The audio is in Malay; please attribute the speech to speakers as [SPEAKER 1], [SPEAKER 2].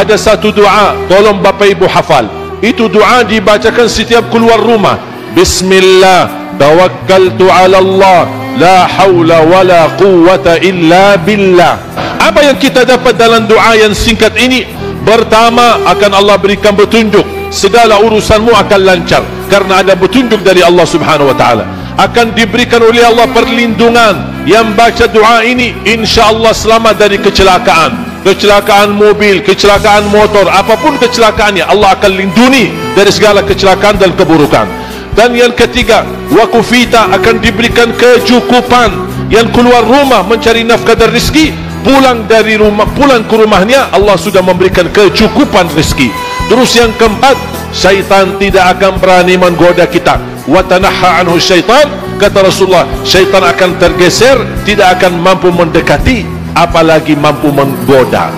[SPEAKER 1] ada satu doa tolong bapa ibu hafal. Itu doa dibacakan setiap keluar rumah. Bismillah tawakkaltu ala Allah. La haula wala quwwata illa billah. Apa yang kita dapat dalam doa yang singkat ini? Pertama akan Allah berikan petunjuk. Segala urusanmu akan lancar. Karena ada petunjuk dari Allah Subhanahu wa taala. Akan diberikan oleh Allah perlindungan. Yang baca doa ini insya-Allah selamat dari kecelakaan kecelakaan mobil kecelakaan motor apapun kecelakaannya Allah akan lindungi dari segala kecelakaan dan keburukan. Dan yang ketiga wakufita akan diberikan kecukupan. Yang keluar rumah mencari nafkah dan rezeki pulang dari rumah pulang ke rumahnya Allah sudah memberikan kecukupan rezeki. Terus yang keempat syaitan tidak akan berani menggoda kita. Wa tanahha anhu syaitan kata Rasulullah syaitan akan tergeser tidak akan mampu mendekati apalagi mampu menggoda